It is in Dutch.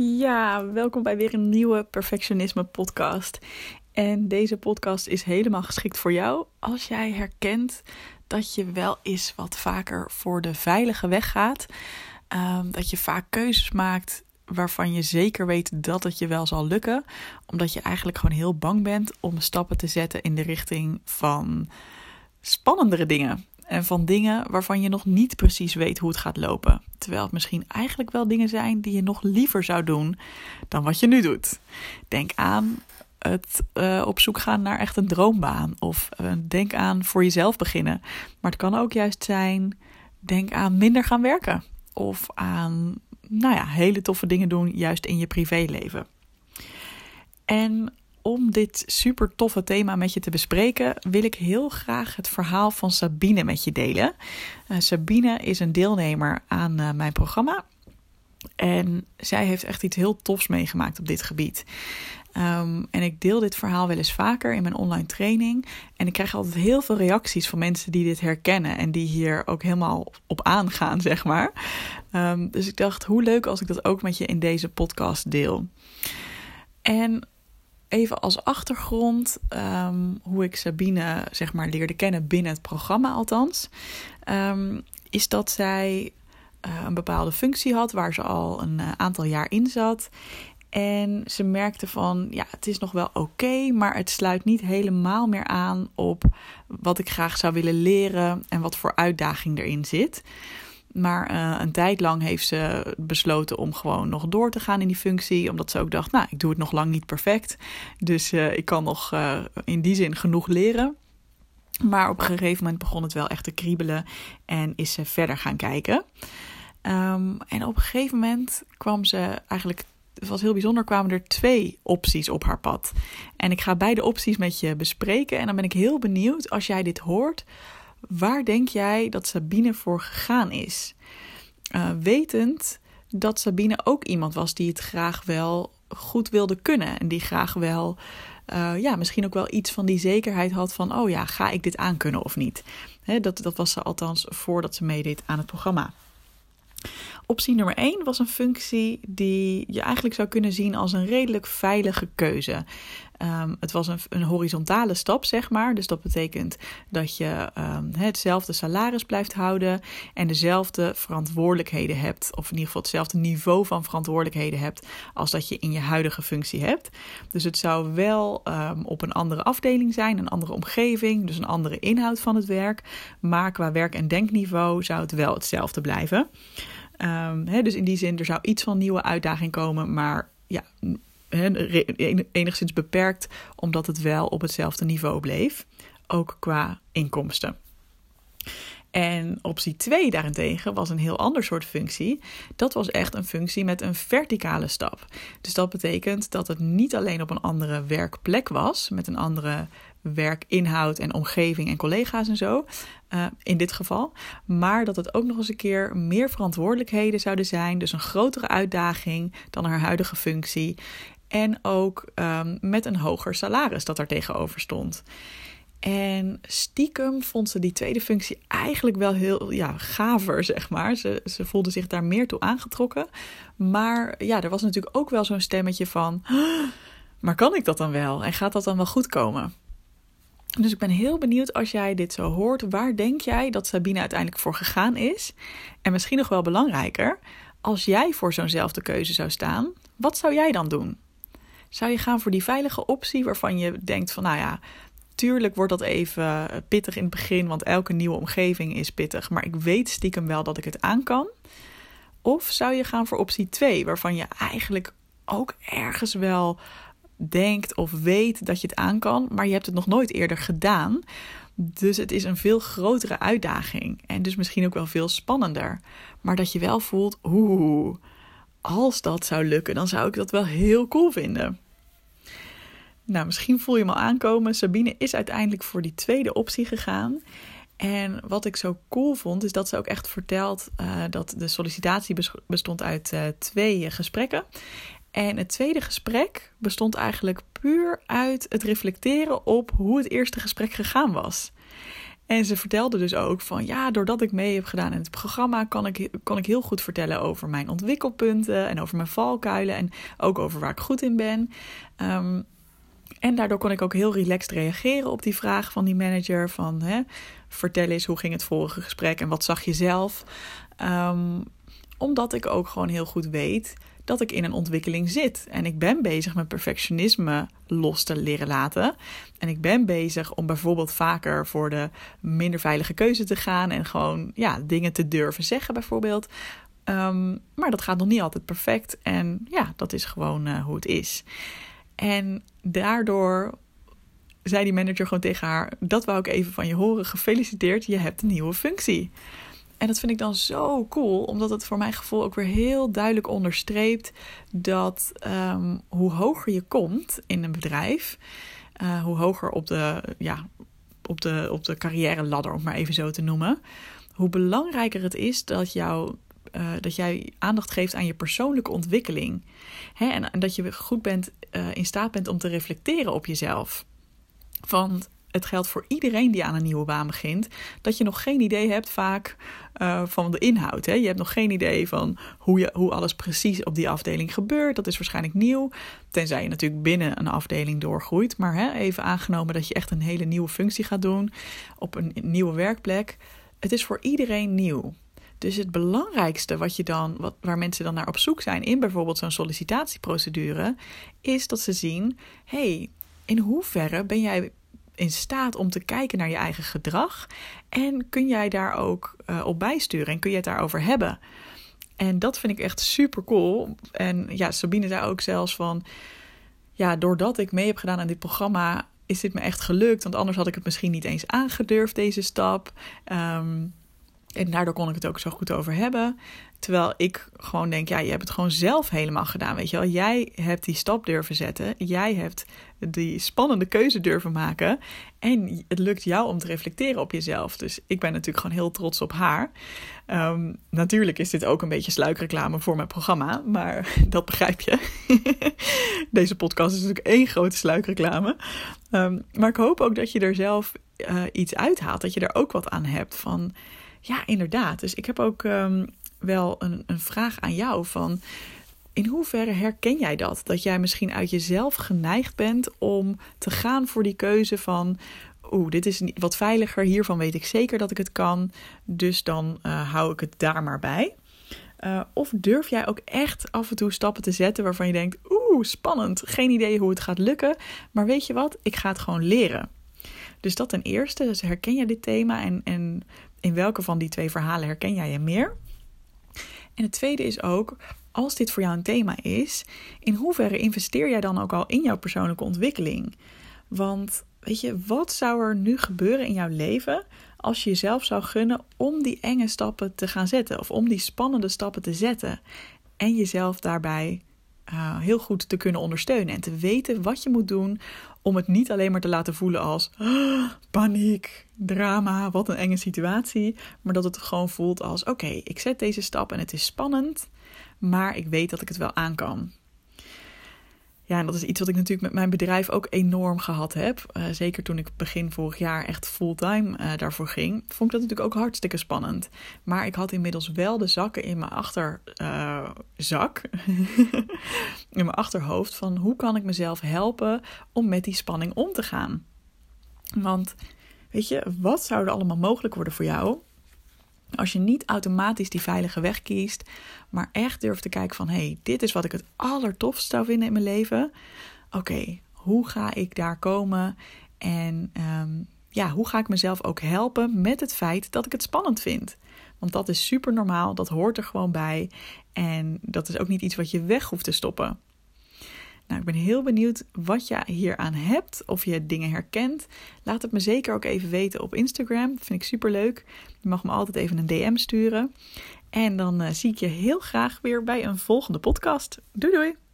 Ja, welkom bij weer een nieuwe Perfectionisme podcast. En deze podcast is helemaal geschikt voor jou als jij herkent dat je wel eens wat vaker voor de veilige weg gaat. Ehm, dat je vaak keuzes maakt waarvan je zeker weet dat het je wel zal lukken, omdat je eigenlijk gewoon heel bang bent om stappen te zetten in de richting van spannendere dingen. En van dingen waarvan je nog niet precies weet hoe het gaat lopen. Terwijl het misschien eigenlijk wel dingen zijn die je nog liever zou doen dan wat je nu doet. Denk aan het uh, op zoek gaan naar echt een droombaan. Of uh, denk aan voor jezelf beginnen. Maar het kan ook juist zijn, denk aan minder gaan werken. Of aan, nou ja, hele toffe dingen doen juist in je privéleven. En om dit super toffe thema met je te bespreken, wil ik heel graag het verhaal van Sabine met je delen. Uh, Sabine is een deelnemer aan uh, mijn programma. En zij heeft echt iets heel tofs meegemaakt op dit gebied. Um, en ik deel dit verhaal wel eens vaker in mijn online training. En ik krijg altijd heel veel reacties van mensen die dit herkennen en die hier ook helemaal op aangaan, zeg maar. Um, dus ik dacht, hoe leuk als ik dat ook met je in deze podcast deel. En even als achtergrond um, hoe ik Sabine zeg maar leerde kennen binnen het programma althans, um, is dat zij uh, een bepaalde functie had waar ze al een uh, aantal jaar in zat. En ze merkte van, ja, het is nog wel oké, maar het sluit niet helemaal meer aan op wat ik graag zou willen leren en wat voor uitdaging erin zit. Maar uh, een tijd lang heeft ze besloten om gewoon nog door te gaan in die functie. Omdat ze ook dacht, nou, ik doe het nog lang niet perfect. Dus uh, ik kan nog uh, in die zin genoeg leren. Maar op een gegeven moment begon het wel echt te kriebelen en is ze verder gaan kijken. Um, en op een gegeven moment kwam ze eigenlijk het was heel bijzonder, kwamen er twee opties op haar pad. En ik ga beide opties met je bespreken. En dan ben ik heel benieuwd, als jij dit hoort, waar denk jij dat Sabine voor gegaan is? Uh, wetend dat Sabine ook iemand was die het graag wel goed wilde kunnen. En die graag wel, uh, ja, misschien ook wel iets van die zekerheid had van: oh ja, ga ik dit aankunnen of niet? Dat, dat was ze althans voordat ze meedeed aan het programma. Optie nummer 1 was een functie die je eigenlijk zou kunnen zien als een redelijk veilige keuze. Um, het was een, een, horizontale stap, zeg maar. Dus dat betekent dat je um, hetzelfde salaris blijft houden en dezelfde verantwoordelijkheden hebt. Of in ieder geval hetzelfde niveau van verantwoordelijkheden hebt als dat je in je huidige functie hebt. Dus het zou wel um, op een andere afdeling zijn, een andere omgeving, dus een andere inhoud van het werk. Maar qua werk- en denkniveau zou het wel hetzelfde blijven. Dus in die zin, er zou iets van nieuwe uitdaging komen, maar ja, enigszins beperkt, omdat het wel op hetzelfde niveau bleef, ook qua inkomsten. En optie 2 daarentegen was een heel ander soort functie. Dat was echt een functie met een verticale stap. Dus dat betekent dat het niet alleen op een andere werkplek was, met een andere werkinhoud en omgeving en collega's en zo, uh, in dit geval, maar dat het ook nog eens een keer meer verantwoordelijkheden zouden zijn, dus een grotere uitdaging dan haar huidige functie. En ook um, met een hoger salaris dat daar tegenover stond. En stiekem vond ze die tweede functie eigenlijk wel heel ja, gaver, zeg maar. Ze, ze voelde zich daar meer toe aangetrokken. Maar ja, er was natuurlijk ook wel zo'n stemmetje van... Maar kan ik dat dan wel? En gaat dat dan wel goed komen? Dus ik ben heel benieuwd als jij dit zo hoort. Waar denk jij dat Sabine uiteindelijk voor gegaan is? En misschien nog wel belangrijker, als jij voor zo'nzelfde keuze zou staan, wat zou jij dan doen? Zou je gaan voor die veilige optie waarvan je denkt van nou ja, tuurlijk wordt dat even pittig in het begin, want elke nieuwe omgeving is pittig, maar ik weet stiekem wel dat ik het aan kan? Of zou je gaan voor optie 2, waarvan je eigenlijk ook ergens wel denkt of weet dat je het aan kan, maar je hebt het nog nooit eerder gedaan. Dus het is een veel grotere uitdaging en dus misschien ook wel veel spannender. Maar dat je wel voelt, oeh, als dat zou lukken, dan zou ik dat wel heel cool vinden. Nou, misschien voel je al aankomen. Sabine is uiteindelijk voor die tweede optie gegaan. En wat ik zo cool vond, is dat ze ook echt vertelt uh, dat de sollicitatie bestond uit uh, twee gesprekken. En het tweede gesprek bestond eigenlijk puur uit het reflecteren op hoe het eerste gesprek gegaan was. En ze vertelde dus ook van ja, doordat ik mee heb gedaan in het programma, kan ik, kon ik heel goed vertellen over mijn ontwikkelpunten en over mijn valkuilen en ook over waar ik goed in ben. Um, en daardoor kon ik ook heel relaxed reageren op die vraag van die manager: van hè, vertel eens hoe ging het vorige gesprek en wat zag je zelf? Um, omdat ik ook gewoon heel goed weet dat ik in een ontwikkeling zit. En ik ben bezig met perfectionisme los te leren laten. En ik ben bezig om bijvoorbeeld vaker voor de minder veilige keuze te gaan. En gewoon ja, dingen te durven zeggen, bijvoorbeeld. Um, maar dat gaat nog niet altijd perfect. En ja, dat is gewoon uh, hoe het is. En daardoor zei die manager gewoon tegen haar: Dat wou ik even van je horen. Gefeliciteerd, je hebt een nieuwe functie. En dat vind ik dan zo cool, omdat het voor mijn gevoel ook weer heel duidelijk onderstreept dat um, hoe hoger je komt in een bedrijf, uh, hoe hoger op de, ja, op de, op de carrière ladder, om maar even zo te noemen, hoe belangrijker het is dat, jou, uh, dat jij aandacht geeft aan je persoonlijke ontwikkeling. Hè? En, dat je goed bent, uh, in staat bent om te reflecteren op jezelf. Want het geldt voor iedereen die aan een nieuwe baan begint, dat je nog geen idee hebt vaak uh, van de inhoud. Hè? Je hebt nog geen idee van hoe, je, hoe alles precies op die afdeling gebeurt. Dat is waarschijnlijk nieuw, tenzij je natuurlijk binnen een afdeling doorgroeit. Maar hè, even aangenomen dat je echt een hele nieuwe functie gaat doen op een nieuwe werkplek. Het is voor iedereen nieuw. Dus het belangrijkste wat je dan, wat, waar mensen dan naar op zoek zijn in bijvoorbeeld zo'n sollicitatieprocedure, is dat ze zien: hey, in hoeverre ben jij in staat om te kijken naar je eigen gedrag? En kun jij daar ook uh, op bijsturen en kun je het daarover hebben? En dat vind ik echt super cool. En ja, Sabine zei ook zelfs van: ja, doordat ik mee heb gedaan aan dit programma, is dit me echt gelukt. Want anders had ik het misschien niet eens aangedurfd, deze stap. Um, en daardoor kon ik het ook zo goed over hebben. Terwijl ik gewoon denk, ja, je hebt het gewoon zelf helemaal gedaan. Weet je wel, jij hebt die stap durven zetten. Jij hebt die spannende keuze durven maken. En het lukt jou om te reflecteren op jezelf. Dus ik ben natuurlijk gewoon heel trots op haar. Um, natuurlijk is dit ook een beetje sluikreclame voor mijn programma. Maar dat begrijp je. Deze podcast is natuurlijk één grote sluikreclame. Um, maar ik hoop ook dat je er zelf uh, iets uithaalt. Dat je er ook wat aan hebt van ja, inderdaad. Dus ik heb ook um, wel een, een vraag aan jou van... In hoeverre herken jij dat? Dat jij misschien uit jezelf geneigd bent om te gaan voor die keuze van... Oeh, dit is wat veiliger, hiervan weet ik zeker dat ik het kan. Dus dan uh, hou ik het daar maar bij. Uh, of durf jij ook echt af en toe stappen te zetten waarvan je denkt: Oeh, spannend, geen idee hoe het gaat lukken. Maar weet je wat, ik ga het gewoon leren. Dus dat ten eerste, dus herken je dit thema en, en in welke van die twee verhalen herken jij je meer? En het tweede is ook, als dit voor jou een thema is, in hoeverre investeer jij dan ook al in jouw persoonlijke ontwikkeling? Want weet je, wat zou er nu gebeuren in jouw leven als je jezelf zou gunnen om die enge stappen te gaan zetten of om die spannende stappen te zetten en jezelf daarbij uh, heel goed te kunnen ondersteunen en te weten wat je moet doen om het niet alleen maar te laten voelen als oh, paniek, drama, wat een enge situatie, maar dat het gewoon voelt als oké, ik zet deze stap en het is spannend, maar ik weet dat ik het wel aan kan. Ja, en dat is iets wat ik natuurlijk met mijn bedrijf ook enorm gehad heb. Uh, zeker toen ik begin vorig jaar echt fulltime uh, daarvoor ging, vond ik dat natuurlijk ook hartstikke spannend. Maar ik had inmiddels wel de zakken in mijn achterzak, uh, in mijn achterhoofd, van hoe kan ik mezelf helpen om met die spanning om te gaan. Want weet je, wat zou er allemaal mogelijk worden voor jou als je niet automatisch die veilige weg kiest, maar echt durft te kijken van hé, hey, dit is wat ik het allertofst zou vinden in mijn leven. Oké, hoe ga ik daar komen? En um, ja, hoe ga ik mezelf ook helpen met het feit dat ik het spannend vind? Want dat is super normaal, dat hoort er gewoon bij. En dat is ook niet iets wat je weg hoeft te stoppen. Nou, ik ben heel benieuwd wat je hier aan hebt, of je dingen herkent. Laat het me zeker ook even weten op Instagram. Dat vind ik super leuk. Je mag me altijd even een DM sturen. En dan uh, zie ik je heel graag weer bij een volgende podcast. Doei doei!